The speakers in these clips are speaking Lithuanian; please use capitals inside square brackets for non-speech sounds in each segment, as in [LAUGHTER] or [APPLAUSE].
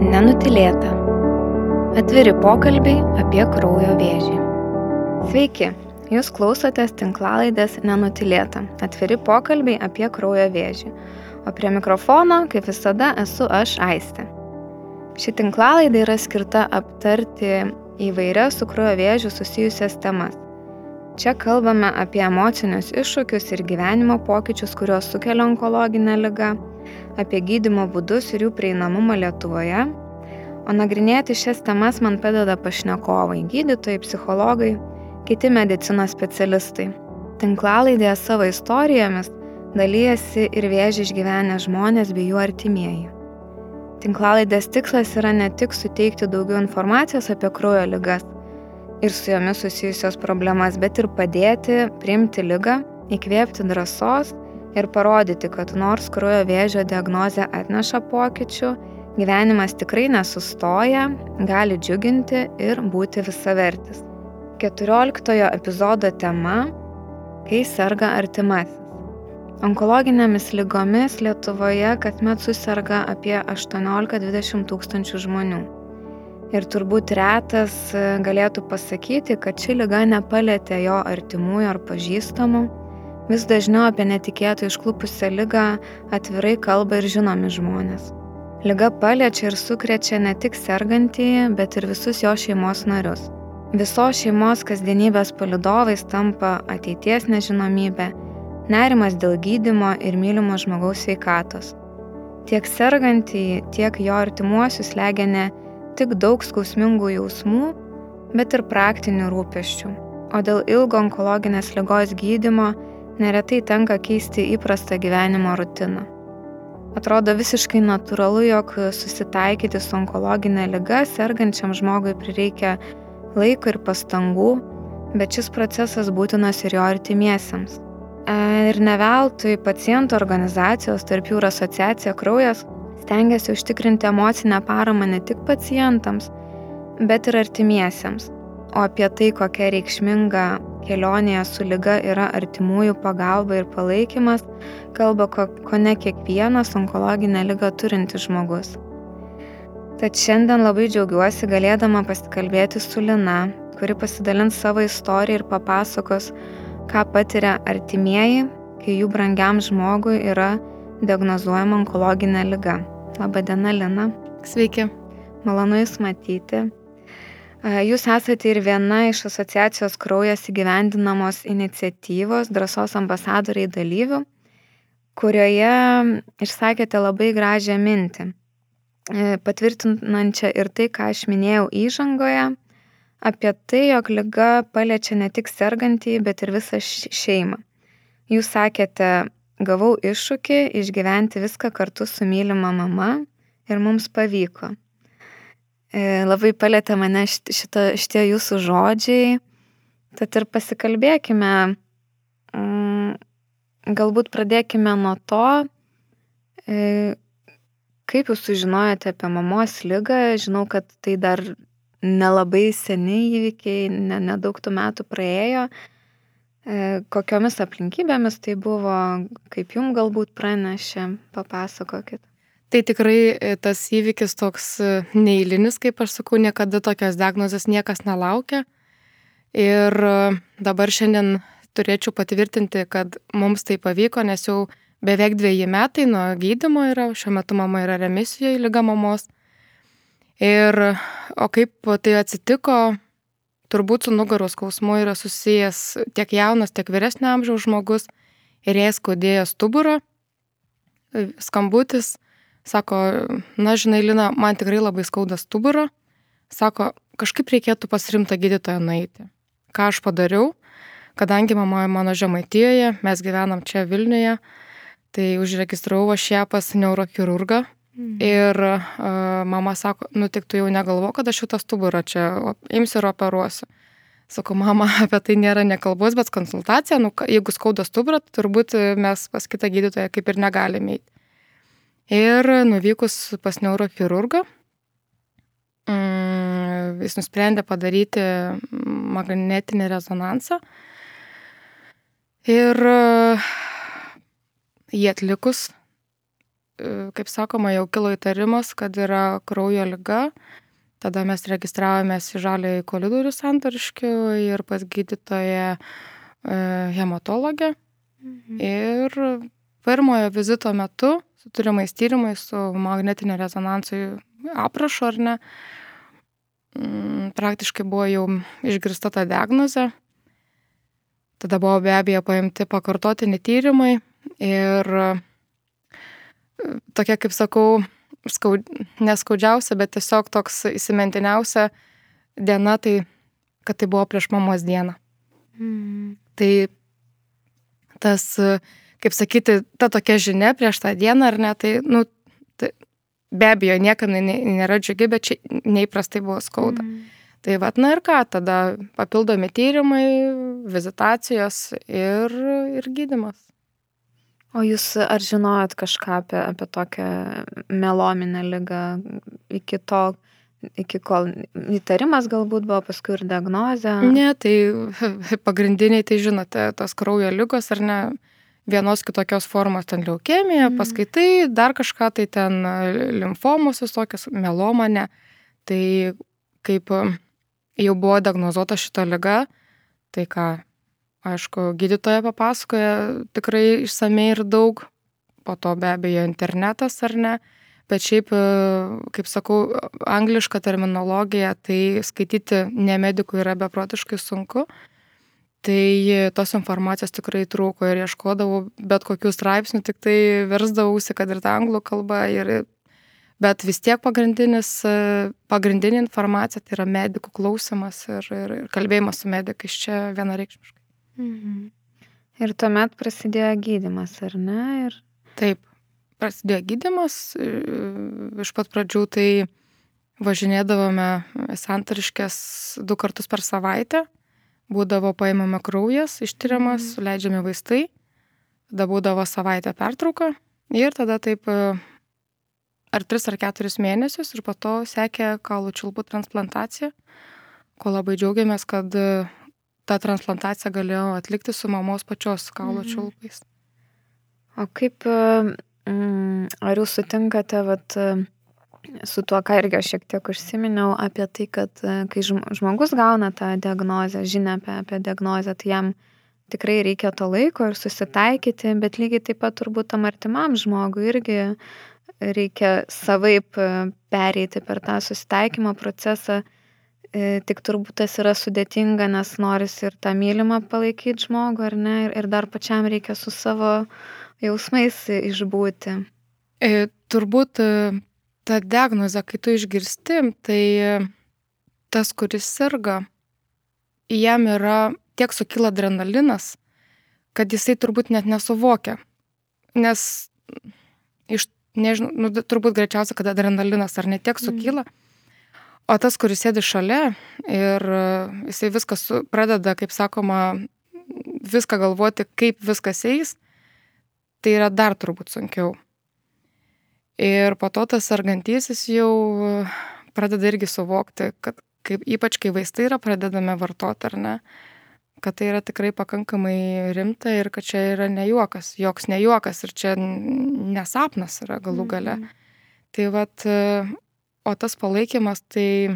Nenutilėta. Atviri pokalbiai apie kraujo vėžį. Sveiki, jūs klausotės tinklalaidės Nenutilėta. Atviri pokalbiai apie kraujo vėžį. O prie mikrofono, kaip visada, esu aš Aistė. Ši tinklalaidė yra skirta aptarti įvairias su kraujo vėžiu susijusias temas. Čia kalbame apie emocinius iššūkius ir gyvenimo pokyčius, kuriuos sukelia onkologinė lyga, apie gydimo būdus ir jų prieinamumą Lietuvoje. O nagrinėti šias temas man padeda pašnekovai - gydytojai, psichologai, kiti medicinos specialistai. Tinklalaidėje savo istorijomis dalyjasi ir vėžį išgyvenę žmonės bei jų artimieji. Tinklalaidės tikslas yra ne tik suteikti daugiau informacijos apie kraujo lygas ir su jomis susijusios problemas, bet ir padėti priimti lygą, įkvėpti drąsos ir parodyti, kad nors kraujo vėžio diagnozė atneša pokyčių, gyvenimas tikrai nesustoja, gali džiuginti ir būti visavertis. 14 epizodo tema - kai serga artimasis. Onkologinėmis lygomis Lietuvoje kasmet susirga apie 18-20 tūkstančių žmonių. Ir turbūt retas galėtų pasakyti, kad ši lyga nepalėtė jo artimųjų ar pažįstamų Vis dažniau apie netikėtai išklupusią lygą atvirai kalba ir žinomi žmonės. Liga paliečia ir sukrečia ne tik sergantįjį, bet ir visus jo šeimos narius. Visos šeimos kasdienybės palidovais tampa ateities nežinomybė, nerimas dėl gydimo ir mylimo žmogaus sveikatos. Tiek sergantįjį, tiek jo artimuosius legia ne tik daug skausmingų jausmų, bet ir praktinių rūpeščių. O dėl ilgo onkologinės lygos gydimo neretai tenka keisti įprastą gyvenimo rutiną. Atrodo visiškai natūralu, jog susitaikyti su onkologinė lyga sergančiam žmogui prireikia laiko ir pastangų, bet šis procesas būtinas ir jo artimiesiems. E, ir ne veltui pacientų organizacijos, tarp jų ir asociacija kraujas, stengiasi užtikrinti emocinę paramą ne tik pacientams, bet ir artimiesiems. O apie tai, kokia reikšminga kelionėje su lyga yra artimųjų pagalba ir palaikymas, kalba ko, ko ne kiekvienas onkologinę lygą turintis žmogus. Tad šiandien labai džiaugiuosi galėdama pasikalbėti su Lina, kuri pasidalins savo istoriją ir papasakos, ką patiria artimieji, kai jų brangiam žmogui yra diagnozuojama onkologinė lyga. Labadiena, Lina. Sveiki. Malonu Jūs matyti. Jūs esate ir viena iš asociacijos kraujas įgyvendinamos iniciatyvos drąsos ambasadoriai dalyvių, kurioje išsakėte labai gražią mintį, e, patvirtinančią ir tai, ką aš minėjau įžangoje, apie tai, jog lyga paliečia ne tik sergantį, bet ir visą šeimą. Jūs sakėte, gavau iššūkį išgyventi viską kartu su mylima mama ir mums pavyko. E, labai palėtė mane šito, šitie jūsų žodžiai. Tad ir pasikalbėkime, mm, galbūt pradėkime nuo to, e, kaip jūs sužinojote apie mamos lygą. Žinau, kad tai dar nelabai seniai įvykiai, nedaug ne tų metų praėjo. E, kokiomis aplinkybėmis tai buvo, kaip jums galbūt pranešė, papasakokit. Tai tikrai e, tas įvykis toks e, neįlinis, kaip aš sakau, niekada tokios diagnozės niekas nelaukia. Ir e, dabar šiandien turėčiau patvirtinti, kad mums tai pavyko, nes jau beveik dviejį metai nuo gydimo yra, šiuo metu mama yra remisijoje lyga mamos. Ir, o kaip tai atsitiko, turbūt su nugaros skausmu yra susijęs tiek jaunas, tiek vyresnio amžiaus žmogus ir jai skaudėjo stuburą, skambutis Sako, na žinai, Lina, man tikrai labai skauda stuburą. Sako, kažkaip reikėtų pasirinkti gydytoją nueiti. Ką aš padariau, kadangi mama mano žemaitijoje, mes gyvenam čia Vilniuje, tai užregistravau aš ją pas neurochirurgą. Mm. Ir uh, mama sako, nu tik tu jau negalvo, kad aš šitą stuburą čia imsiu ir operuosiu. Sakau, mama, [LAUGHS] apie tai nėra nekalbos, bet konsultacija, nu, jeigu skauda stuburą, tai turbūt mes pas kitą gydytoją kaip ir negalime eiti. Ir nuvykus pas neurochirurgą, mm, jis nusprendė padaryti magnetinį rezonansą. Ir jį atlikus kaip sakoma, jau kilo įtarimas, kad yra kraujo lyga. Tada mes registravomės į žalį koridorių santariškių ir pas gydytoją e, hematologę. Mhm. Ir pirmojo vizito metu su turimais tyrimais, su magnetinio rezonanso aprašu ar ne, mm, praktiškai buvo jau išgirsta ta diagnozė. Tada buvo be abejo paimti pakartotini tyrimai ir e, tokia, kaip sakau, skaud, neskaudžiausia, bet tiesiog toks įsimintiniausia diena, tai kad tai buvo prieš mamos dieną. Mm. Tai tas, kaip sakyti, ta tokia žinia prieš tą dieną, ar ne, tai, nu, tai be abejo, niekam nėra džiugi, bet čia neįprastai buvo skauda. Mm. Tai vad, na ir ką, tada papildomi tyrimai, vizitacijos ir, ir gydimas. O jūs ar žinojot kažką apie, apie tokią melominę lygą iki to, iki kol įtarimas galbūt buvo, paskui ir diagnozė? Ne, tai [LAUGHS] pagrindiniai, tai žinote, tos kraujo lygos ar ne, vienos kitokios formos ten leukemija, mm. paskaitai dar kažką, tai ten limfomos visokios, meloma, ne. Tai kaip jau buvo diagnozuota šita lyga, tai ką, Aišku, gydytoja papasakoja tikrai išsamei ir daug, po to be abejo internetas ar ne, bet šiaip, e, kaip sakau, angliška terminologija, tai skaityti ne medikų yra beprotiškai sunku. Tai tos informacijos tikrai trūko ir ieškodavau bet kokių straipsnių, tik tai versdavausi, kad ir ta anglų kalba. Ir, bet vis tiek pagrindinis, pagrindinė informacija tai yra medikų klausimas ir, ir, ir kalbėjimas su medikais čia vienareikšmiškai. Mhm. Ir tuomet prasidėjo gydimas, ar ne? Ir... Taip, prasidėjo gydimas. Iš pat pradžių tai važinėdavome santariškės du kartus per savaitę. Būdavo paimama kraujas, ištiriamas, mhm. leidžiami vaistai. Tada būdavo savaitę pertrauka. Ir tada taip ar tris ar keturis mėnesius ir po to sekė kaulų čiulpų transplantacija, ko labai džiaugiamės, kad tą transplantaciją galėjau atlikti su mamos pačios kaulo mhm. čiulpais. O kaip, mm, ar jūs sutinkate, vat, su tuo, ką irgi aš šiek tiek užsiminiau, apie tai, kad kai žmogus gauna tą diagnozę, žinę apie, apie diagnozę, tai jam tikrai reikia to laiko ir susitaikyti, bet lygiai taip pat turbūt tam artimam žmogui irgi reikia savaip pereiti per tą susitaikymo procesą E, tik turbūt tas yra sudėtinga, nes norisi ir tą mylimą palaikyti žmogų, ar ne, ir dar pačiam reikia su savo jausmais išbūti. E, turbūt ta diagnozė, kai tu išgirsti, tai tas, kuris serga, jam yra tiek sukyla adrenalinas, kad jisai turbūt net nesuvokia. Nes iš, nežinau, nu, turbūt greičiausia, kad adrenalinas ar ne tiek sukyla. Mm O tas, kuris sėdi šalia ir e, jisai viskas pradeda, kaip sakoma, viską galvoti, kaip viskas eis, tai yra dar turbūt sunkiau. Ir po to tas sargantysis jau pradeda irgi suvokti, kad kaip, ypač kai vaistai yra pradedame vartoti ar ne, kad tai yra tikrai pakankamai rimta ir kad čia yra ne juokas, joks ne juokas ir čia nesapnas yra galų gale. Mm. Tai vad O tas palaikymas tai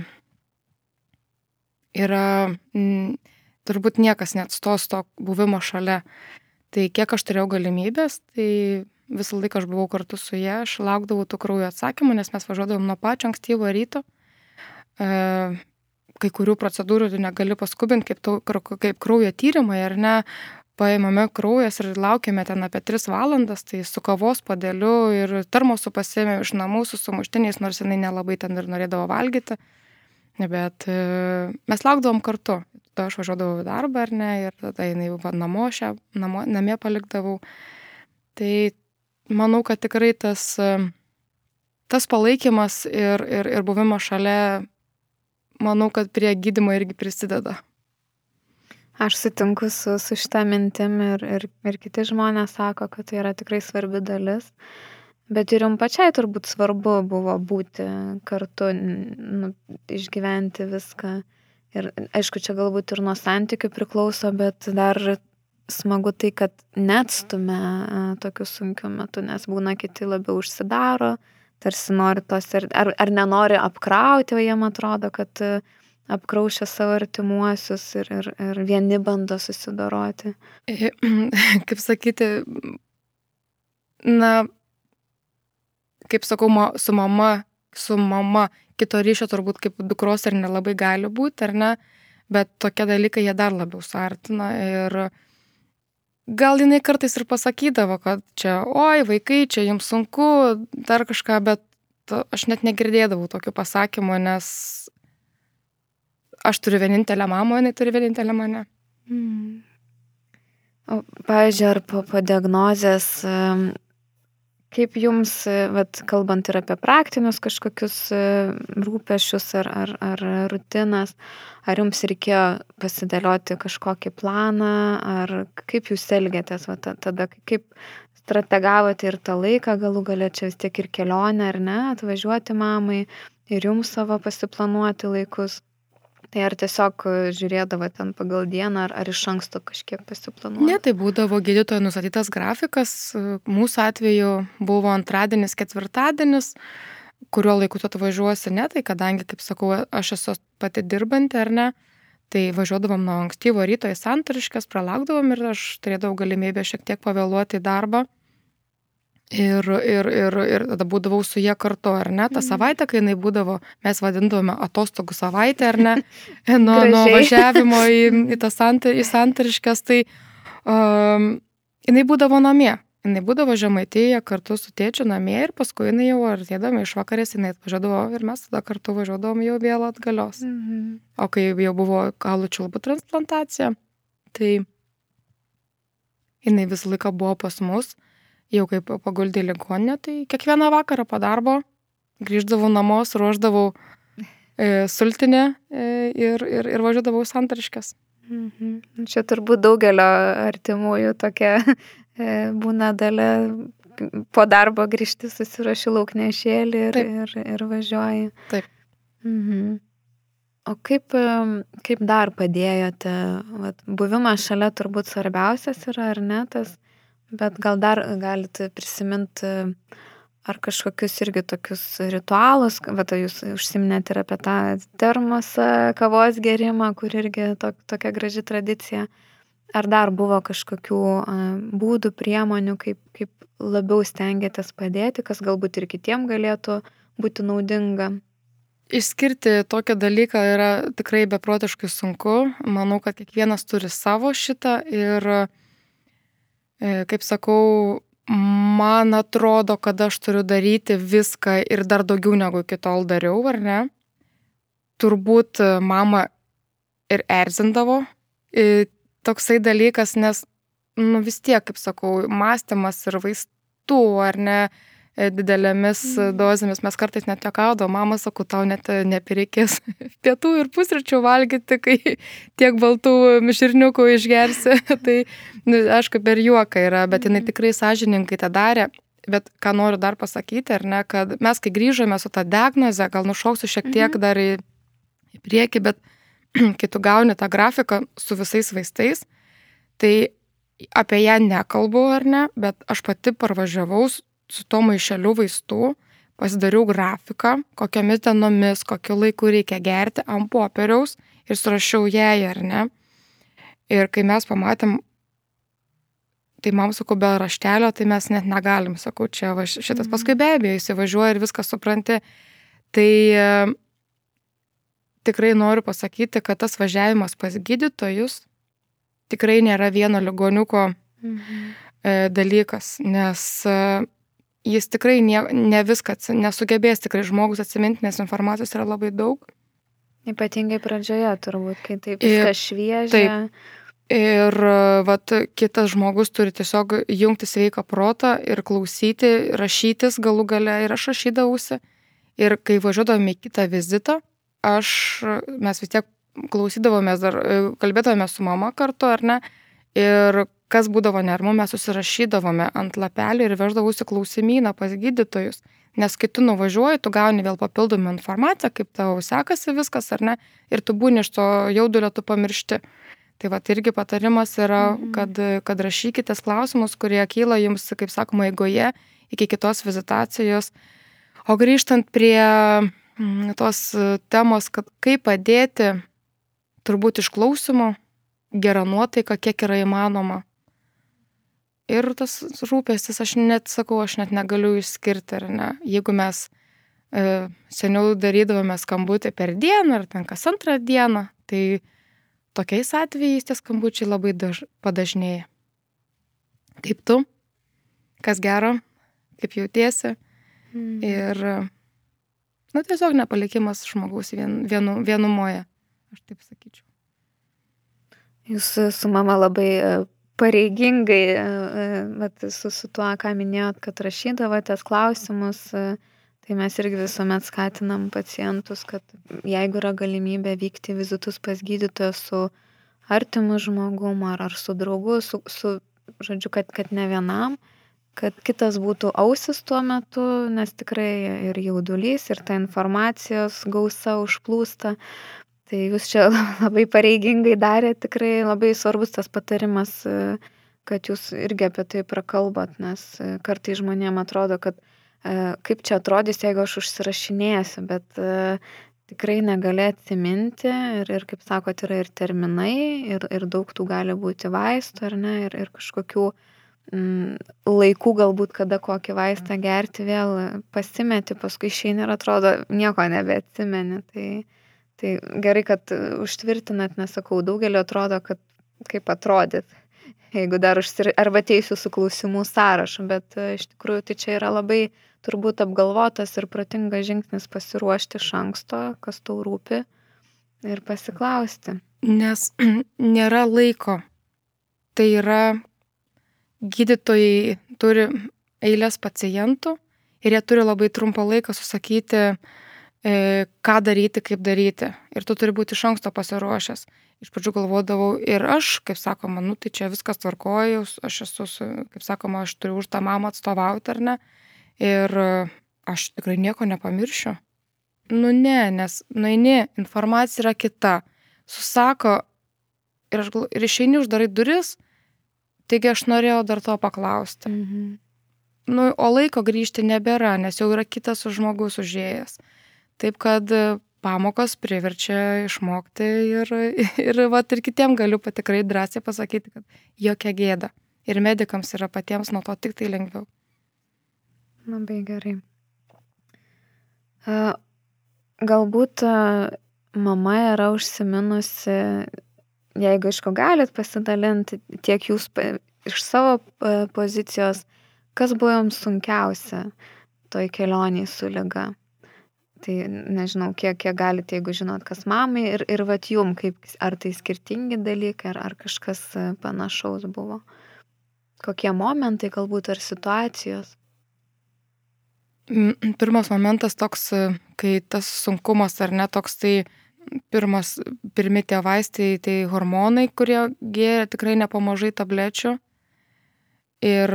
yra, m, turbūt niekas neatstos to buvimo šalia. Tai kiek aš turėjau galimybės, tai visą laiką aš buvau kartu su ja, aš laukdavau tų kraujo atsakymų, nes mes važiuodavom nuo pačio ankstyvo ryto. E, kai kurių procedūrų tu negali paskubinti, kaip, tu, kaip kraujo tyrimai, ar ne, paimame kraujas ir laukiame ten apie 3 valandas, tai su kavos padėliu ir termosu pasėmėm iš namų su sumuštiniais, nors jinai nelabai ten ir norėdavo valgyti. Bet e, mes laukdavom kartu. Tada aš važiuodavau į darbą ar ne, ir tada jinai va, namo šią, namo, namie palikdavau. Tai manau, kad tikrai tas, e, tas palaikymas ir, ir, ir buvimas šalia, manau, kad prie gydimo irgi prisideda. Aš sutinku su, su šitą mintim ir, ir, ir kiti žmonės sako, kad tai yra tikrai svarbi dalis. Bet ir jums pačiai turbūt svarbu buvo būti kartu, nu, išgyventi viską. Ir aišku, čia galbūt ir nuo santykių priklauso, bet dar smagu tai, kad neatstumia tokiu sunkiu metu, nes būna kiti labiau užsidaro, tarsi nori tos ir, ar, ar nenori apkrauti, o jiem atrodo, kad apkraušia savo artimuosius ir, ir, ir vieni bando susidoroti. [CLEARS THROAT] Kaip sakyti, na, kaip sakau, su mama, su mama kito ryšio turbūt kaip dukros ir nelabai gali būti, ar ne, bet tokie dalykai jie dar labiau suartina ir gal jinai kartais ir pasakydavo, kad čia, oi, vaikai, čia jums sunku, dar kažką, bet aš net negirdėdavau tokių pasakymų, nes aš turiu vienintelę mamą, jinai turi vienintelę mane. Mm. O, pavyzdžiui, ar po, po diagnozės, kaip jums, vat, kalbant ir apie praktinius kažkokius rūpešius ar, ar, ar rutinas, ar jums reikėjo pasidėlioti kažkokį planą, ar kaip jūs elgėtės vat, tada, kaip strategavote ir tą laiką, galų galę čia vis tiek ir kelionę, ar ne, atvažiuoti mamai ir jums savo pasiplanuoti laikus. Tai ar tiesiog žiūrėdavo ten pagal dieną, ar, ar iš anksto kažkiek pasiplanuoti? Ne, tai būdavo gydytojo nustatytas grafikas. Mūsų atveju buvo antradienis, ketvirtadienis, kuriuo laiku tu atvažiuosi, ne, tai kadangi, kaip sakau, aš esu pati dirbanti ar ne, tai važiuodavom nuo ankstyvo ryto į santariškas, pralaukdavom ir aš turėdavau galimybę šiek tiek pavėluoti į darbą. Ir, ir, ir, ir tada būdavau su jie kartu, ar ne? Ta mhm. savaitė, kai jinai būdavo, mes vadindavome atostogų savaitę, ar ne? [LAUGHS] nuo, nuo važiavimo į, į, sant, į santariškas, tai um, jinai būdavo namie. Jinai būdavo žemaitėje kartu su tėčiu namie ir paskui jinai jau artėdama iš vakarės, jinai atvažiuodavo ir mes tada kartu važiuodavom jau vėl atgalios. Mhm. O kai jau buvo kalų čiulbų transplantacija, tai jinai visą laiką buvo pas mus jau kaip paguldė į ligoninę, tai kiekvieną vakarą po darbo grįždavau namo, ruoždavau e, sultinę e, ir, ir, ir važiuodavau santariškas. Mhm. Čia turbūt daugelio artimųjų tokia e, būna dalė po darbo grįžti, susiraši lauknešėlį ir, Taip. ir, ir važiuoji. Taip. Mhm. O kaip, kaip dar padėjote? Vat, buvimas šalia turbūt svarbiausias yra, ar ne, tas Bet gal dar galite prisiminti ar kažkokius irgi tokius ritualus, tai jūs užsiminėte ir apie tą termosą, kavos gerimą, kur irgi to, tokia graži tradicija. Ar dar buvo kažkokių būdų, priemonių, kaip, kaip labiau stengiatės padėti, kas galbūt ir kitiem galėtų būti naudinga? Išskirti tokį dalyką yra tikrai beprotiškai sunku. Manau, kad kiekvienas turi savo šitą ir uh, E, kaip sakau, man atrodo, kad aš turiu daryti viską ir dar daugiau negu iki tol dariau, ar ne? Turbūt mama ir erzindavo e, toksai dalykas, nes, nu vis tiek, kaip sakau, mąstymas ir vaistų, ar ne, E, didelėmis mm. dozėmis. Mes kartais net jokaudo, mama sako, tau net e, neprireikės [LAUGHS] pietų ir pusryčių valgyti, kai tiek baltų miširniukų išgersi. [LAUGHS] tai, nu, aišku, per juoką yra, bet jinai mm. tikrai sąžininkai tą darė. Bet ką noriu dar pasakyti, ar ne, kad mes, kai grįžome su tą diagnozę, gal nušauksiu šiek tiek mhm. dar į, į priekį, bet [CLEARS THROAT] kai tu gauni tą grafiką su visais vaistais, tai apie ją nekalbu, ar ne, bet aš pati parvažiavau su to maišeliu vaistų, pasidariau grafiką, kokiamis dienomis, kokiu laiku reikia gerti ant popieriaus ir surašiau jai, ar ne. Ir kai mes pamatėm, tai man sakau, be raštelio, tai mes net negalim, sakau, čia va, šitas mhm. paskui be abejo įsivažiuoja ir viską supranti. Tai e, tikrai noriu pasakyti, kad tas važiavimas pas gydytojus tikrai nėra vieno ligoniuko mhm. e, dalykas, nes e, jis tikrai ne, ne viską nesugebės tikrai žmogus atsiminti, nes informacijos yra labai daug. Ypatingai pradžioje turbūt, kai taip viskas šviežia. Taip. Ir vat, kitas žmogus turi tiesiog jungti sveiką protą ir klausyti, rašytis galų gale ir aš rašydavausi. Ir kai važiuodavome į kitą vizitą, aš, mes vis tiek klausydavomės dar, kalbėdavome su mama kartu, ar ne? Ir kas būdavo nermu, mes susirašydavome ant lapelį ir veždavausi klausimyną pas gydytojus. Nes kai tu nuvažiuoji, tu gauni vėl papildomą informaciją, kaip tavo sekasi viskas ar ne, ir tu būni iš to jaudulio, tu pamiršti. Tai va, irgi patarimas yra, mhm. kad, kad rašykite klausimus, kurie kyla jums, kaip sakoma, eigoje iki kitos vizitacijos. O grįžtant prie mm, tos temos, kad kaip padėti, turbūt išklausimo, gerą nuotaiką, kiek yra įmanoma. Ir tas rūpestis, aš net sakau, aš net negaliu išskirti, ar ne. Jeigu mes e, seniau darydavome skambutį per dieną ar ten kas antrą dieną, tai tokiais atvejais tie skambučiai labai daž, padažnėja. Kaip tu, kas gero, kaip jautiesi. Mm. Ir, na, nu, tiesiog nepalikimas žmogaus vien, vienu, vienumoje, aš taip sakyčiau. Jūs su mama labai e, pareigingai, e, e, vat, su, su tuo, ką minėjot, kad rašydavotės klausimus, Tai mes irgi visuomet skatinam pacientus, kad jeigu yra galimybė vykti vizitus pas gydytoją su artimu žmogumu ar, ar su draugu, su, su žodžiu, kad, kad ne vienam, kad kitas būtų ausis tuo metu, nes tikrai ir jaudulys, ir ta informacijos gausa užplūsta. Tai jūs čia [LAUGHS] labai pareigingai darėte, tikrai labai svarbus tas patarimas, kad jūs irgi apie tai prakalbat, nes kartai žmonėm atrodo, kad E, kaip čia atrodys, jeigu aš užsirašinėsiu, bet e, tikrai negali atsiminti ir, ir kaip sakot, yra ir terminai, ir, ir daug tų gali būti vaistų, ar ne, ir, ir kažkokių mm, laikų galbūt, kada kokį vaistą gerti, vėl pasimeti, paskui išeini ir atrodo, nieko nebeatsimeni. Tai, tai gerai, kad užtvirtinat, nesakau, daugelio atrodo, kad kaip atrodyt jeigu dar užsir... arba teisiu su klausimų sąrašu, bet e, iš tikrųjų tai čia yra labai turbūt apgalvotas ir protingas žingsnis pasiruošti iš anksto, kas tau rūpi ir pasiklausti. Nes [CLEARS THROAT] nėra laiko. Tai yra gydytojai turi eilės pacientų ir jie turi labai trumpą laiką susakyti, e, ką daryti, kaip daryti. Ir tu turi būti iš anksto pasiruošęs. Iš pradžių galvodavau ir aš, kaip sakoma, nu tai čia viskas tvarkoju, aš esu, kaip sakoma, aš turiu už tą mamą atstovauti ar ne ir aš tikrai nieko nepamiršiu. Nu ne, nes nueini, informacija yra kita. Susako ir, aš, ir išeini uždarai duris, taigi aš norėjau dar to paklausti. Mhm. Nu, o laiko grįžti nebėra, nes jau yra kitas žmogus užėjęs. Taip kad pamokos priverčia išmokti ir, [LAUGHS] ir, va, ir kitiem galiu patikrai drąsiai pasakyti, kad jokia gėda. Ir medikams yra patiems nuo to tik tai lengviau. Labai gerai. Galbūt mama yra užsiminusi, jeigu aišku galit pasidalinti tiek jūs iš savo pozicijos, kas buvo jums sunkiausia toj kelioniai su lyga. Tai nežinau, kiek, kiek galite, jeigu žinot, kas mamai ir, ir vat jum, kaip, ar tai skirtingi dalykai, ar, ar kažkas panašaus buvo. Kokie momentai galbūt ar situacijos. Pirmas momentas toks, kai tas sunkumas ar ne toks, tai pirmas, pirmi tie vaistai, tai hormonai, kurie gėrė tikrai nepamažai tablečių. Ir,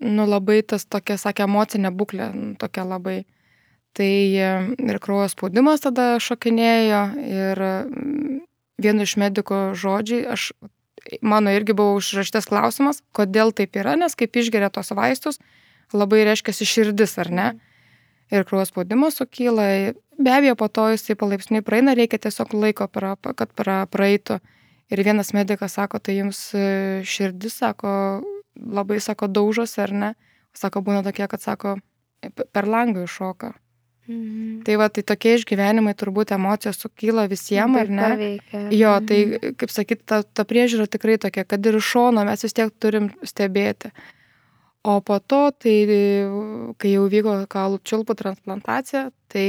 nu, labai tas tokia, sakė, emocinė būklė, nu, tokia labai. Tai ir kraujo spaudimas tada šokinėjo ir vienu iš mediko žodžiai, aš, mano irgi buvo užrašytas klausimas, kodėl taip yra, nes kaip išgeria tos vaistus, labai reiškiasi širdis, ar ne? Ir kraujo spaudimas sukyla. Be abejo, po to jisai palaipsniui praeina, reikia tiesiog laiko, pra, kad pra, praeitų. Ir vienas medicas sako, tai jums e, širdis, sako, labai, sako, daužosi, ar ne? Sako, būna tokie, kad, sako, per langą iššoka. Mhm. Tai va, tai tokie išgyvenimai, turbūt emocijos sukyla visiems, ar ne? Paveikia. Jo, tai, kaip sakyti, ta, ta priežiūra tikrai tokia, kad ir iš šono mes vis tiek turim stebėti. O po to, tai kai jau vyko kaulų čiulpų transplantacija, tai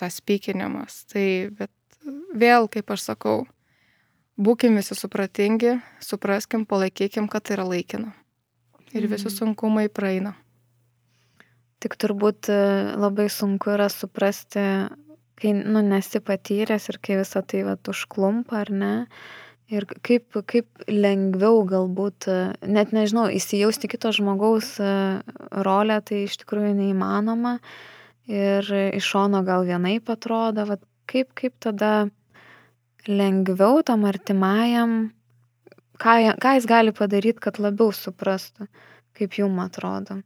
tas pykinimas. Tai, bet vėl, kaip aš sakau, būkim visi supratingi, supraskim, palaikykim, kad tai yra laikina. Ir visi mhm. sunkumai praeina. Tik turbūt e, labai sunku yra suprasti, kai, nu, nesi patyręs ir kai visą tai va užklumpa, ar ne, Ir kaip, kaip lengviau galbūt, net nežinau, įsijausti kito žmogaus e, rolę, tai iš tikrųjų neįmanoma. Ir iš šono gal vienaip atrodo, vat, kaip, kaip tada lengviau tam artimajam, ką, ką jis gali padaryti, kad labiau suprastų, kaip jum atrodo.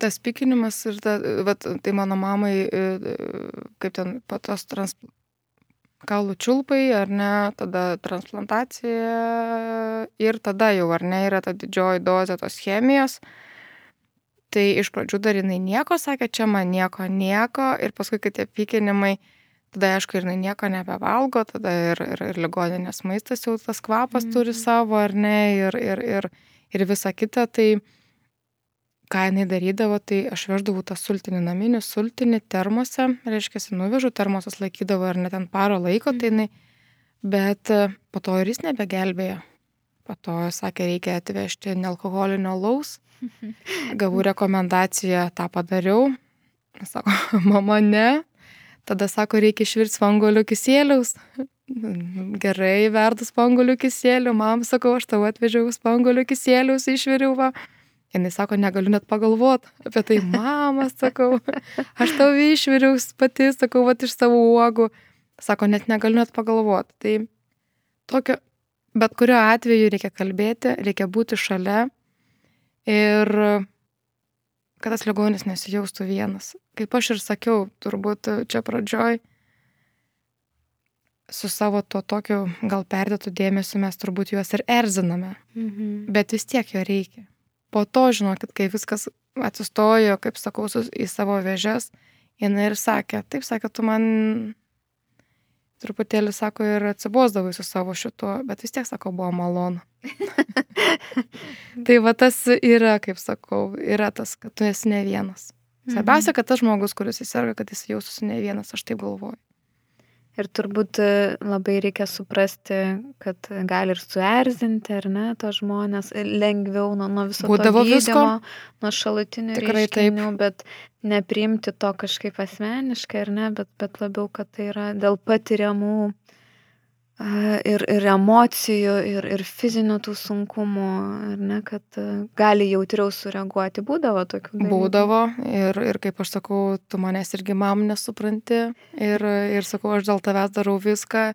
Tas pikinimas ir ta, vat, tai mano mamai, e, kaip ten patos trans, kaulų čiulpai, ar ne, tada transplantacija ir tada jau, ar ne, yra ta didžioji dozė tos chemijos. Tai iš pradžių dar jinai nieko sakė, čia man nieko, nieko ir paskui, kai tie pykinimai, tada aišku, ir jinai nieko nebevalgo, tada ir, ir, ir ligoninės maistas jau tas kvapas mm. turi mhm. savo, ar ne, ir, ir, ir, ir visa kita. Tai ką jinai darydavo, tai aš veždavau tą sultinį naminį, sultinį termose, reiškia, nuvežu, termosas laikydavo ar net ten paro laiko, tai jinai, bet e, po to ir jis nebegelbėjo. Po to sakė, reikia atvežti nealkoholinio laus. [LAUGHS] Gavau rekomendaciją, tą padariau. Sako, [LAUGHS] mama ne, Tada sako, reikia išvirti spangolių kisėliaus. [LAUGHS] Gerai, verdus spangolių kisėlių. Mam sakau, aš tau atvežiau spangolių kisėlius, išviriau va. Jis sako, negaliu net pagalvoti apie tai. [LAUGHS] Mama, sakau, aš tau išviriau pati, sakau, va iš savo uogų. Sako, net negaliu net pagalvoti. Tai tokio, bet kuriuo atveju reikia kalbėti, reikia būti šalia. Ir kad tas ligonis nesijaustų vienas. Kaip aš ir sakiau, turbūt čia pradžioj, su savo to tokiu gal perdėtų dėmesiu mes turbūt juos ir erziname. Mhm. Bet vis tiek jo reikia. Po to, žinokit, kai viskas atsistojo, kaip sakau, į savo vėžes, jinai ir sakė, taip sakė, tu man truputėlį, sako, ir atsibosdavai su savo šituo, bet vis tiek, sako, buvo malonu. [LAUGHS] tai va tas yra, kaip sakau, yra tas, kad tu esi ne vienas. Svarbiausia, mhm. kad tas žmogus, kuris įsirga, kad jis jaustųsi ne vienas, aš taip galvoju. Ir turbūt e, labai reikia suprasti, kad gali ir suerzinti, ar ne, to žmonės e, lengviau nuo, nuo viso Būdavo to gydymo, nuo šalutinių Tikrai reiškinių, taip. bet nepriimti to kažkaip asmeniškai, ar ne, bet, bet labiau, kad tai yra dėl patiriamų ir, ir emocijų, ir, ir fizinių tų sunkumų, ar ne, kad gali jautriau sureaguoti. Būdavo tokių. Dalykų. Būdavo ir, ir kaip aš sakau, tu manęs irgi mam nesupranti ir, ir sakau, aš dėl tavęs darau viską.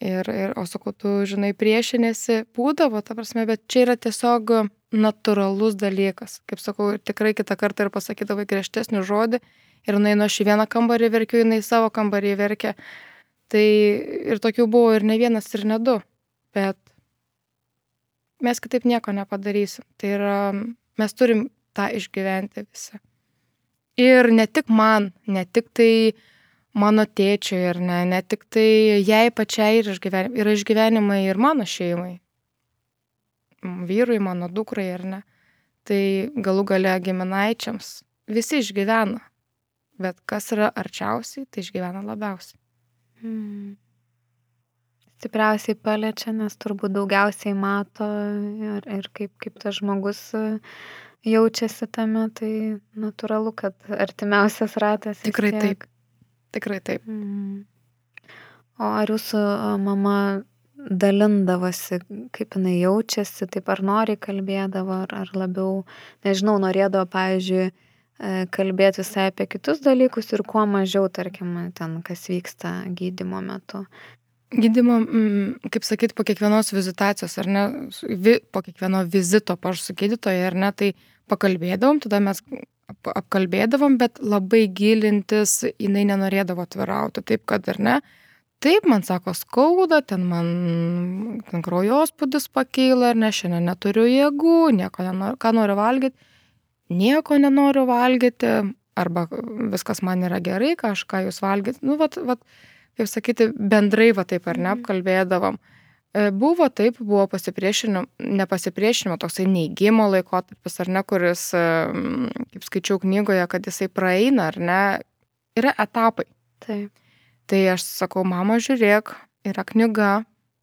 Ir, ir, o sakau, tu, žinai, priešinėsi, būdavo, ta prasme, bet čia yra tiesiog natūralus dalykas. Kaip sakau, tikrai kitą kartą ir pasakydavai griežtesnį žodį ir jinai nuo šį vieną kambarį verkiu, jinai savo kambarį verkia. Tai ir tokių buvo ir ne vienas, ir ne du. Bet mes kitaip nieko nepadarysim. Tai yra, mes turim tą išgyventi visą. Ir ne tik man, ne tik tai mano tėčiui, ir ne, ne tik tai jai pačiai yra išgyvenimai, yra išgyvenimai ir mano šeimai. Vyrui, mano dukrai, ar ne. Tai galų gale giminaičiams visi išgyvena. Bet kas yra arčiausiai, tai išgyvena labiausiai. Mm. Stipriausiai paliečia, nes turbūt daugiausiai mato ir, ir kaip, kaip tas žmogus e, jaučiasi tame, tai natūralu, kad artimiausias ratas. Tikrai taip. Tikrai taip. Mm. O ar jūsų e, mama dalindavosi, kaip jinai jaučiasi, taip ar nori kalbėdavo, ar, ar labiau, nežinau, norėdavo, pavyzdžiui, E, kalbėti visai apie kitus dalykus ir kuo mažiau, tarkim, ten, kas vyksta gydimo metu. Gydimo, mm, kaip sakyt, po kiekvienos vizitacijos, ar ne, vi, po kiekvieno vizito aš su gydytoja, ar ne, tai pakalbėdavom, tada mes apkalbėdavom, bet labai gilintis jinai nenorėdavo atvirauti, taip kad ar ne. Taip, man sako, skauda, ten man ten kraujospūdis pakeila, ar ne, šiandien neturiu jėgų, nieko nenoriu, ką noriu valgyti nieko nenoriu valgyti, arba viskas man yra gerai, kažką jūs valgyti. Nu, vat, vat, kaip sakyti, bendrai va taip ar ne, mhm. apkalbėdavom. E, buvo taip, buvo pasipriešinimo, nepasipriešinimo, toksai neįgymo laikotarpis, ar ne, kuris, kaip skaičiau knygoje, kad jisai praeina, ar ne, yra etapai. Taip. Tai aš sakau, mama, žiūrėk, yra knyga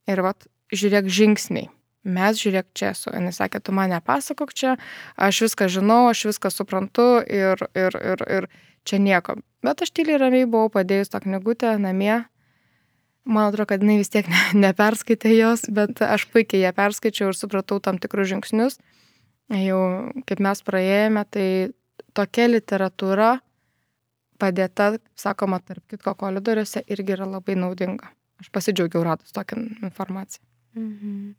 ir vat, žiūrėk žingsniai mes žiūrėk čia esu. Jis sakė, tu man nepasakok čia, aš viską žinau, aš viską suprantu ir, ir, ir, ir čia nieko. Bet aš tyliai ramiai buvau padėjus tą knygutę namie. Man atrodo, kad jinai vis tiek ne, neperskaitė jos, bet aš puikiai ją perskaičiau ir supratau tam tikrus žingsnius. Jau kaip mes praėjome, tai tokia literatūra padėta, sakoma, tarp kitko koridoriuose irgi yra labai naudinga. aš pasidžiaugiau radus tokią informaciją. Mhm.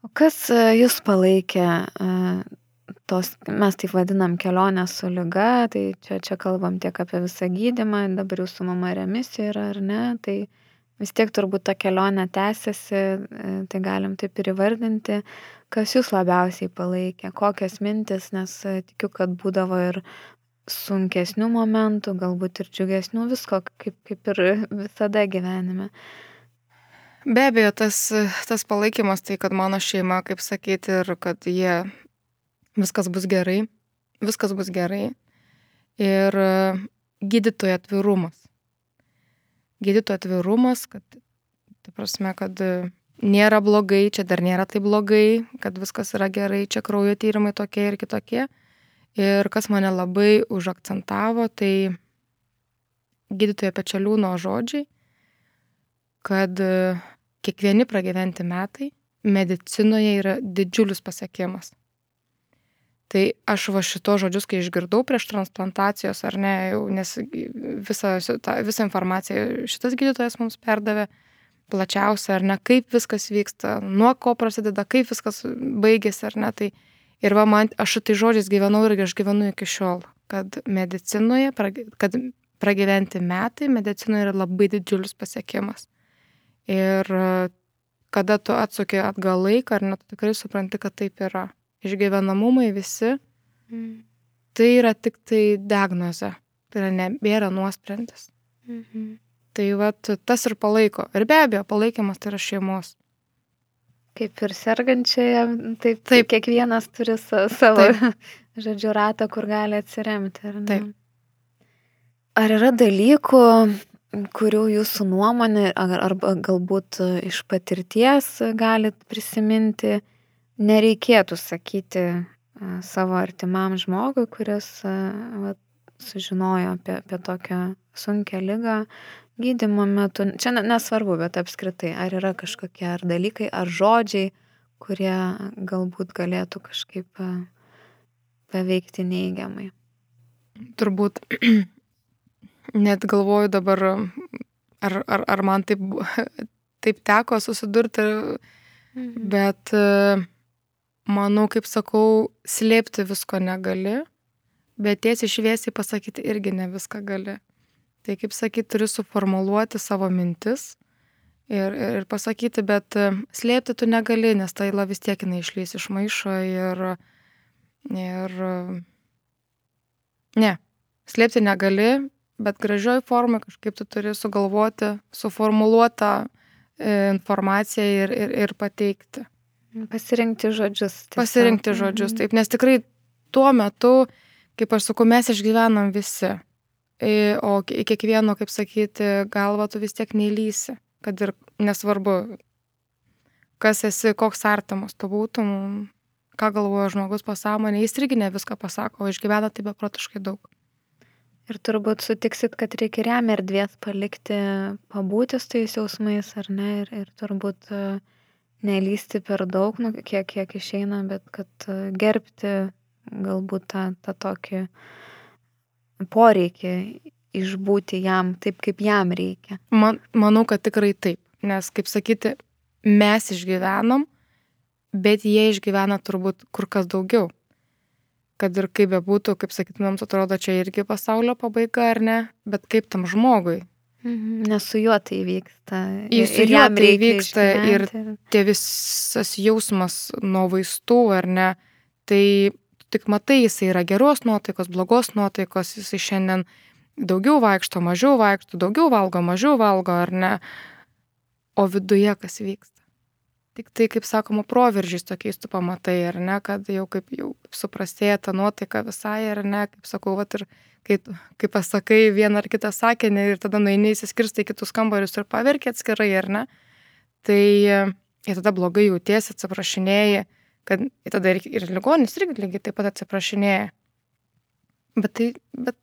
O kas e, jūs palaikė e, tos, mes taip vadinam kelionę su lyga, tai čia, čia kalbam tiek apie visą gydimą, dabar jūsų mama remisijoje yra ar ne, tai vis tiek turbūt ta kelionė tęsiasi, e, tai galim taip ir įvardinti, kas jūs labiausiai palaikė, kokias mintis, nes tikiu, kad būdavo ir sunkesnių momentų, galbūt ir džiugesnių, visko kaip, kaip ir visada gyvenime. Be abejo, tas, tas palaikymas, tai kad mano šeima, kaip sakyti, ir kad jie viskas bus gerai, viskas bus gerai. Ir gydytojo atvirumas. Gydytojo atvirumas, kad, tai prasme, kad nėra blogai, čia dar nėra tai blogai, kad viskas yra gerai, čia kraujo tyrimai tokie ir kitokie. Ir kas mane labai užakcentavo, tai gydytojo pečeliūno žodžiai, kad kiekvieni pragyventi metai medicinoje yra didžiulis pasiekimas. Tai aš va šito žodžius, kai išgirdau prieš transplantacijos, ar ne, jau, nes visą, visą informaciją šitas gydytojas mums perdavė plačiausia, ar ne, kaip viskas vyksta, nuo ko prasideda, kaip viskas baigėsi, ar ne. Tai, ir va, man, aš šitai žodžiais gyvenau ir aš gyvenu iki šiol, kad medicinoje, kad pragyventi metai medicinoje yra labai didžiulis pasiekimas. Ir kada tu atsuki atgal laiką, ar net tikrai supranti, kad taip yra. Išgyvenamumai visi, mm. tai yra tik tai diagnozė, tai yra nebėra nuosprendis. Mm -hmm. Tai vat, tas ir palaiko. Ir be abejo, palaikymas tai yra šeimos. Kaip ir sergančiai, taip, taip. kiekvienas turi savo, taip. [LAUGHS] žodžiu, ratą, kur gali atsiremti. Ar, taip. ar yra dalykų, kurių jūsų nuomonė arba galbūt e, iš patirties galit prisiminti, nereikėtų sakyti e, savo artimam žmogui, kuris e, va, sužinojo apie, apie tokią sunkę lygą gydimo metu. Čia nesvarbu, bet apskritai, ar yra kažkokie ar dalykai, ar žodžiai, kurie galbūt galėtų kažkaip paveikti neigiamai. Turbūt net galvoju dabar, ar, ar, ar man taip, [LAUGHS] taip teko susidurti, mhm. bet manau, kaip sakau, slėpti visko negali, bet tiesiai šviesiai pasakyti irgi ne viską gali. Tai kaip sakyti, turi suformuluoti savo mintis ir, ir pasakyti, bet slėpti tu negali, nes ta įla vis tiek jinai išlys iš maišo ir, ir ne, slėpti negali, bet gražioj formai kažkaip tu turi sugalvoti, suformuluotą e, informaciją ir, ir, ir pateikti. Pasirinkti žodžius. Tiesiog. Pasirinkti žodžius, mhm. taip, nes tikrai tuo metu, kaip aš sakau, mes išgyvenam visi. E, o į kiekvieno, kaip sakyti, galvą tu vis tiek neįlysi, kad ir nesvarbu, kas esi, koks artimas tu būtum, ką galvoja žmogus pasąmonė, jis irgi ne viską pasako, o išgyvena tai beprotiškai daug. Ir turbūt sutiksit, kad reikia jam erdvės palikti, pabūti su tais jausmais, ar ne, ir, ir turbūt e, nelysti per daug, nu, kiek, kiek išeina, bet kad e, gerbti galbūt tą, tą tokį poreikį išbūti jam taip, kaip jam reikia. Man, manau, kad tikrai taip, nes, kaip sakyti, mes išgyvenom, bet jie išgyvena turbūt kur kas daugiau kad ir kaip bebūtų, kaip sakytumėm, atrodo, čia irgi pasaulio pabaiga ar ne, bet kaip tam žmogui. Mhm, nes su juo tai vyksta. Ir, ir su juo tai vyksta ir tie visas jausmas nuo vaistų ar ne, tai tik matai, jisai yra geros nuotaikos, blogos nuotaikos, jisai šiandien daugiau vaikšto, mažiau vaikšto, daugiau valgo, mažiau valgo ar ne, o viduje kas vyksta. Tik tai, kaip sakoma, proveržiais tokiais tu pamatai, ar ne, kad jau kaip jau suprastėja ta nuotaika visai, ar ne, kaip sakau, vat ir kai, kai pasakai vieną ar kitą sakinį ir tada nueini įsiskirstai kitus kambarius ir paverkia atskirai, ar ne, tai ir tada blogai jautiesi, atsiprašinėjai, kad ir tada ir, ir ligonis irgi lygiai taip pat atsiprašinėja. Bet tai, bet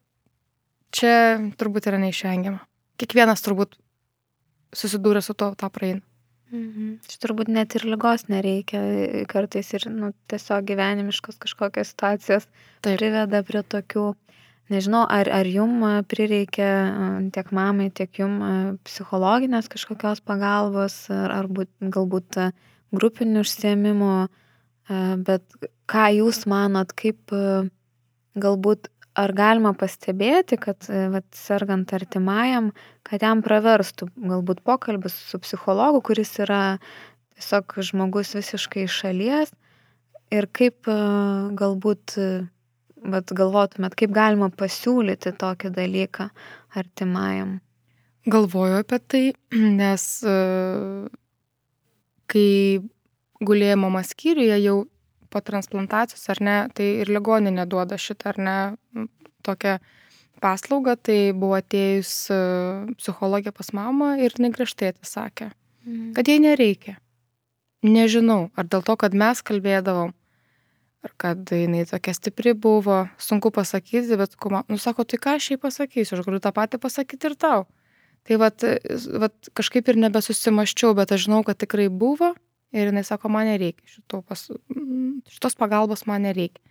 čia turbūt yra neišvengiama. Kiekvienas turbūt susidūrė su to, tą praeina. Mhm. Čia turbūt net ir lygos nereikia, kartais ir nu, tiesiog gyvenimiškos kažkokios situacijos Taip. priveda prie tokių. Nežinau, ar, ar jum prireikia tiek mamai, tiek jum psichologinės kažkokios pagalbos, ar, ar būt, galbūt grupinių užsiemimų, bet ką jūs manot, kaip galbūt ar galima pastebėti, kad vat, sergant artimajam, kad jam praverstų galbūt pokalbis su psichologu, kuris yra tiesiog žmogus visiškai iš šalies ir kaip galbūt vat, galvotumėt, kaip galima pasiūlyti tokį dalyką artimajam? Galvoju apie tai, nes kai gulėjo mama skyriuje jau po transplantacijos ar ne, tai ir ligoninė duoda šitą ar ne tokią paslaugą, tai buvo atėjus psichologė pas mamą ir negriežtai atsisakė, mm. kad jai nereikia. Nežinau, ar dėl to, kad mes kalbėdavom, ar kad jinai tokia stipri buvo, sunku pasakyti, bet, nu, sako, tai ką aš jai pasakysiu, aš galiu tą patį pasakyti ir tau. Tai vat, vat kažkaip ir nebesusimaščiau, bet aš žinau, kad tikrai buvo ir jinai sako, man nereikia šito pas, šitos pagalbos, man nereikia.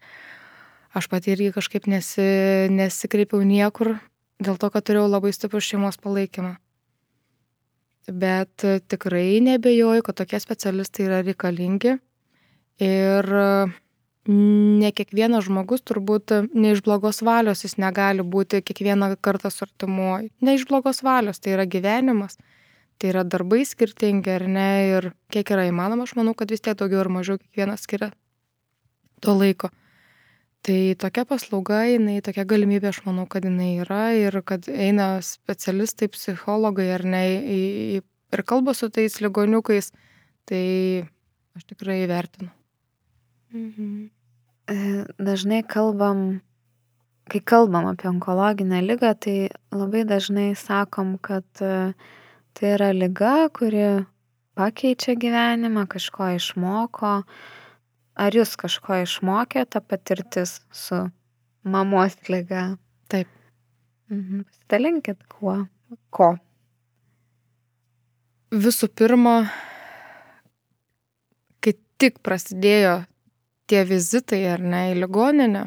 Aš pati irgi kažkaip nesi, nesikreipiau niekur, dėl to, kad turėjau labai stiprų šeimos palaikymą. Bet tikrai nebejoju, kad tokie specialistai yra reikalingi ir ne kiekvienas žmogus turbūt ne iš blogos valios jis negali būti kiekvieną kartą su artimuoju. Ne iš blogos valios, tai yra gyvenimas, tai yra darbai skirtingi ar ne ir kiek yra įmanoma, aš manau, kad vis tiek daugiau ar mažiau kiekvienas skiria to laiko. Tai tokia paslauga, jinai, tokia galimybė, aš manau, kad jinai yra ir kad eina specialistai, psichologai ar ne ir kalba su tais ligoniukais, tai aš tikrai vertinu. Mhm. E, dažnai kalbam, kai kalbam apie onkologinę lygą, tai labai dažnai sakom, kad e, tai yra lyga, kuri pakeičia gyvenimą, kažko išmoko. Ar jūs kažko išmokė ta patirtis su mamos lyga? Taip. Mhm. Pasidalinkit kuo. Ko? Visų pirma, kai tik prasidėjo tie vizitai ar ne į ligoninę,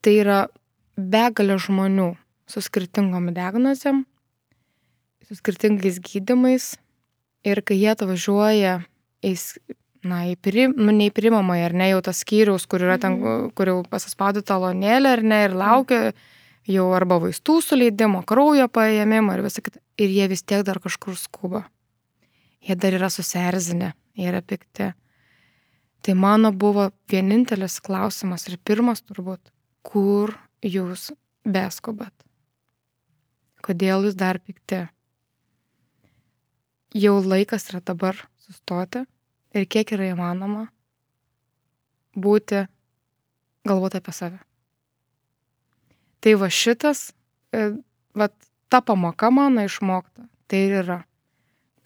tai yra begalė žmonių su skirtingom diagnozėm, su skirtingais gydimais ir kai jie atvažiuoja į, na, į prim, nu, ne į primamą, ar ne, jau tas skyrius, kur yra ten, mhm. kur jau pasispaudė talonėlė, ar ne, ir laukia jau arba vaistų suleidimo, kraujo paėmimo ir visą kitą. Ir jie vis tiek dar kažkur skuba. Jie dar yra susierzinę, jie yra pikti. Tai mano buvo vienintelis klausimas ir pirmas turbūt, kur jūs beskubat? Kodėl jūs dar pikti? Jau laikas yra dabar sustoti ir kiek yra įmanoma būti, galvoti apie save. Tai va šitas, e, va ta pamoka mano išmokta, tai ir yra,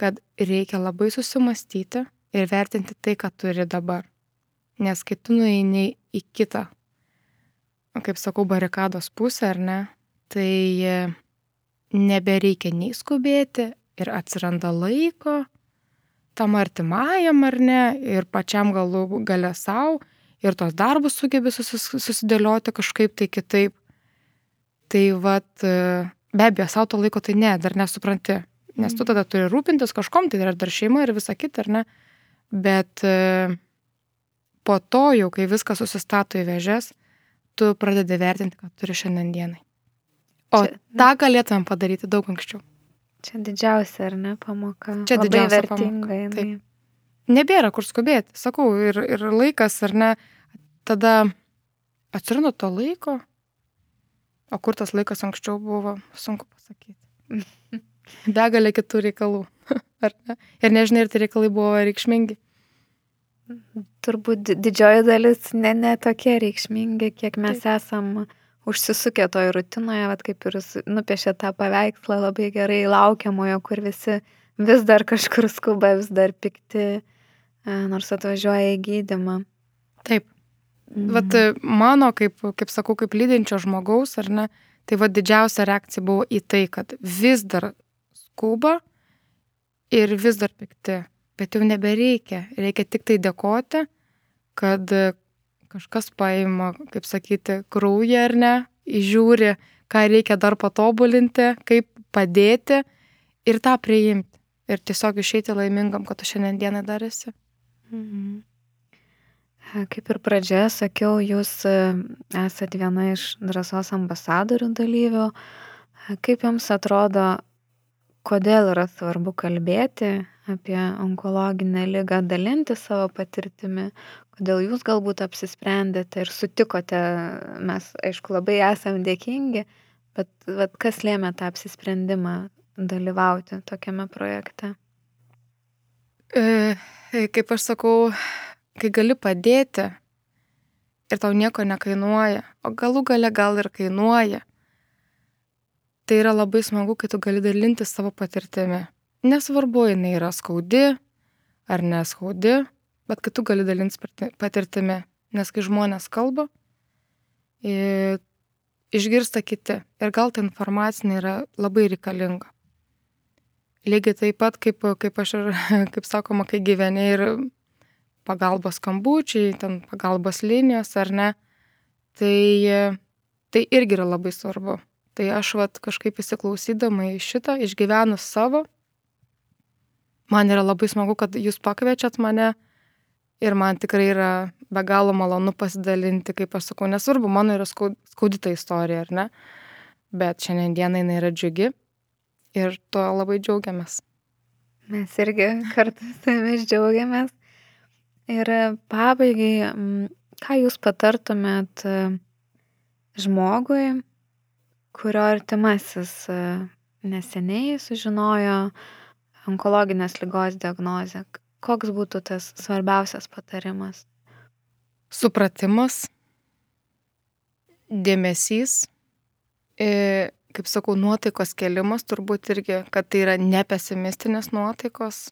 kad reikia labai susimastyti ir vertinti tai, ką turi dabar. Nes kai tu nueini į kitą, kaip sakau, barikados pusę, ar ne, tai e, nebereikia nei skubėti ir atsiranda laiko tam artimajam ar ne, ir pačiam galų gale savo, ir tos darbus sugebi susis, susidėlioti kažkaip tai kitaip. Tai vad, e, be abejo, savo to laiko tai ne, dar nesupranti, nes tu mhm. tada turi rūpintis kažkom, tai yra dar šeima ir visa kita, ar ne bet e, po to jau, kai viskas susistato į vėžes, tu pradedi vertinti, ką turi šiandien dienai. O Čia, tą galėtumėm padaryti daug anksčiau. Čia didžiausia, ar ne, pamoka. Čia Labai didžiausia vertinga. Taip. Nebėra kur skubėti, sakau, ir, ir laikas, ar ne, tada atsirado to laiko, o kur tas laikas anksčiau buvo, sunku pasakyti. [LAUGHS] Begalė kitų reikalų, [LAUGHS] ar ne? Ir nežinai, ar tie reikalai buvo reikšmingi. Turbūt didžioji dalis ne, ne tokie reikšmingi, kiek mes Taip. esam užsisukę toj rutinoje, vat kaip ir nupiešė tą paveikslą labai gerai laukiamojo, kur visi vis dar kažkur skuba, vis dar pikti, e, nors atvažiuoja į gydimą. Taip. Mhm. Vat e, mano, kaip, kaip sakau, kaip lydinčio žmogaus, ar ne, tai va didžiausia reakcija buvo į tai, kad vis dar skuba ir vis dar pikti bet jau nebereikia. Reikia tik tai dėkoti, kad kažkas paima, kaip sakyti, kraują ar ne, įžiūri, ką reikia dar patobulinti, kaip padėti ir tą priimti. Ir tiesiog išeiti laimingam, kad tu šiandien dieną dar esi. Mhm. Kaip ir pradžioje sakiau, jūs e, esate viena iš drąsos ambasadorių dalyvių. Kaip jums atrodo, kodėl yra svarbu kalbėti apie onkologinę ligą, dalinti savo patirtimi, kodėl jūs galbūt apsisprendėte ir sutikote, mes aišku labai esam dėkingi, bet, bet kas lėmė tą apsisprendimą dalyvauti tokiame projekte? E, kaip aš sakau, kai gali padėti ir tau nieko nekainuoja, o galų gale gal ir kainuoja, tai yra labai smagu, kai tu gali dalinti savo patirtimi. Nesvarbu, jinai yra skaudi ar neskaudi, bet kai tu gali dalinti patirtimi, nes kai žmonės kalba, išgirsta kiti ir gal ta informacija yra labai reikalinga. Lygiai taip pat, kaip, kaip aš ir, [LAUGHS] kaip sakoma, kai gyveni ir pagalbos skambučiai, ten pagalbos linijos ar ne, tai, tai irgi yra labai svarbu. Tai aš vat kažkaip įsiklausydama į šitą, išgyvenus savo, man yra labai smagu, kad jūs pakviečiat mane ir man tikrai yra be galo malonu pasidalinti, kaip aš sakau, nesvarbu, mano yra skaudita istorija, ar ne, bet šiandien dieną jinai yra džiugi ir tuo labai džiaugiamės. Mes irgi kartu su jumis džiaugiamės. Ir pabaigai, ką jūs patartumėt e, žmogui, kurio artimasis e, neseniai sužinojo onkologinės lygos diagnozę? Koks būtų tas svarbiausias patarimas? Supratimas, dėmesys, kaip sakau, nuotaikos kelimas turbūt irgi, kad tai yra nepesimistinės nuotaikos,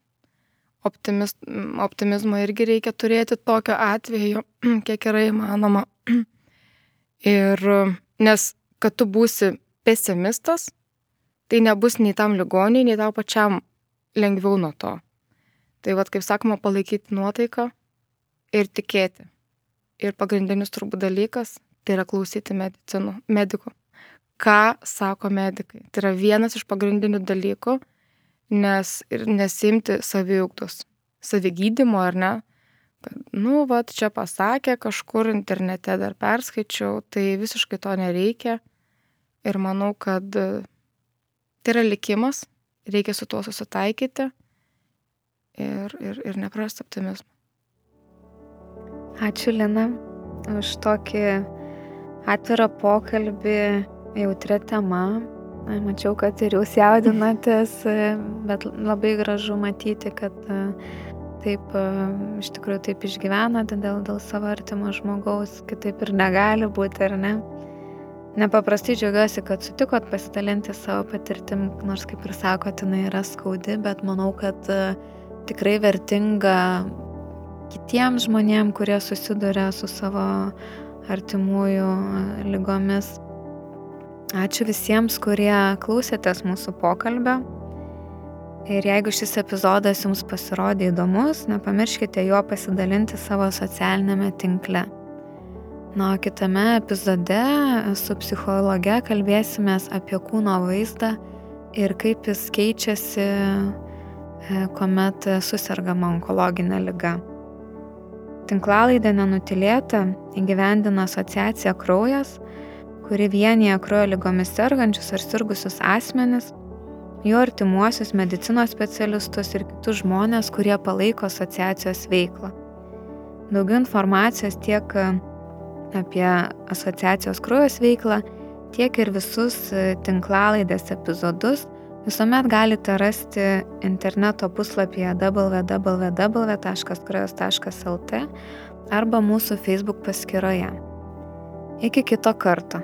optimiz, optimizmo irgi reikia turėti tokio atveju, [CLEARS THROAT] kiek yra įmanoma. [CLEARS THROAT] Ir nes, kad tu būsi pesimistas, tai nebus nei tam ligoniai, nei tau pačiam lengviau nuo to. Tai vad, kaip sakoma, palaikyti nuotaiką ir tikėti. Ir pagrindinis turbūt dalykas tai yra klausyti medicinų, medikų. Ką sako medikai? Tai yra vienas iš pagrindinių dalykų, nes ir nesimti saviugdos, savigydimo ar ne. Kad, nu, va, čia pasakė kažkur internete dar perskaičiau, tai visiškai to nereikia. Ir manau, kad tai yra likimas, reikia su tuo susitaikyti ir, ir, ir neprarasti optimizmą. Ačiū Lina už tokį atvirą pokalbį jautria tema. Mačiau, kad ir jūs jaudinatės, bet labai gražu matyti, kad e, taip e, iš tikrųjų taip išgyvenate dėl, dėl savo artimo žmogaus, kitaip ir negali būti, ar ne? Nepaprastai džiaugiuosi, kad sutikot pasidalinti savo patirtim, nors kaip ir sakot, jinai yra skaudi, bet manau, kad e, tikrai vertinga kitiems žmonėms, kurie susiduria su savo artimųjų lygomis. Ačiū visiems, kurie klausėtės mūsų pokalbio. Ir jeigu šis epizodas jums pasirodė įdomus, nepamirškite juo pasidalinti savo socialinėme tinkle. Na, o kitame epizode su psichologe kalbėsime apie kūno vaizdą ir kaip jis keičiasi, kuomet susirgama onkologinė lyga. Tinklalaidė nenutilėta įgyvendina asociacija Kraujas kuri vienyje kraujo lygomis sergančius ar sirgusius asmenis, jų artimuosius medicinos specialistus ir kitus žmonės, kurie palaiko asociacijos veiklą. Daugiau informacijos tiek apie asociacijos kraujas veiklą, tiek ir visus tinklalaidės epizodus visuomet galite rasti interneto puslapyje www.kraujas.lt arba mūsų Facebook paskyroje. Iki kito karto.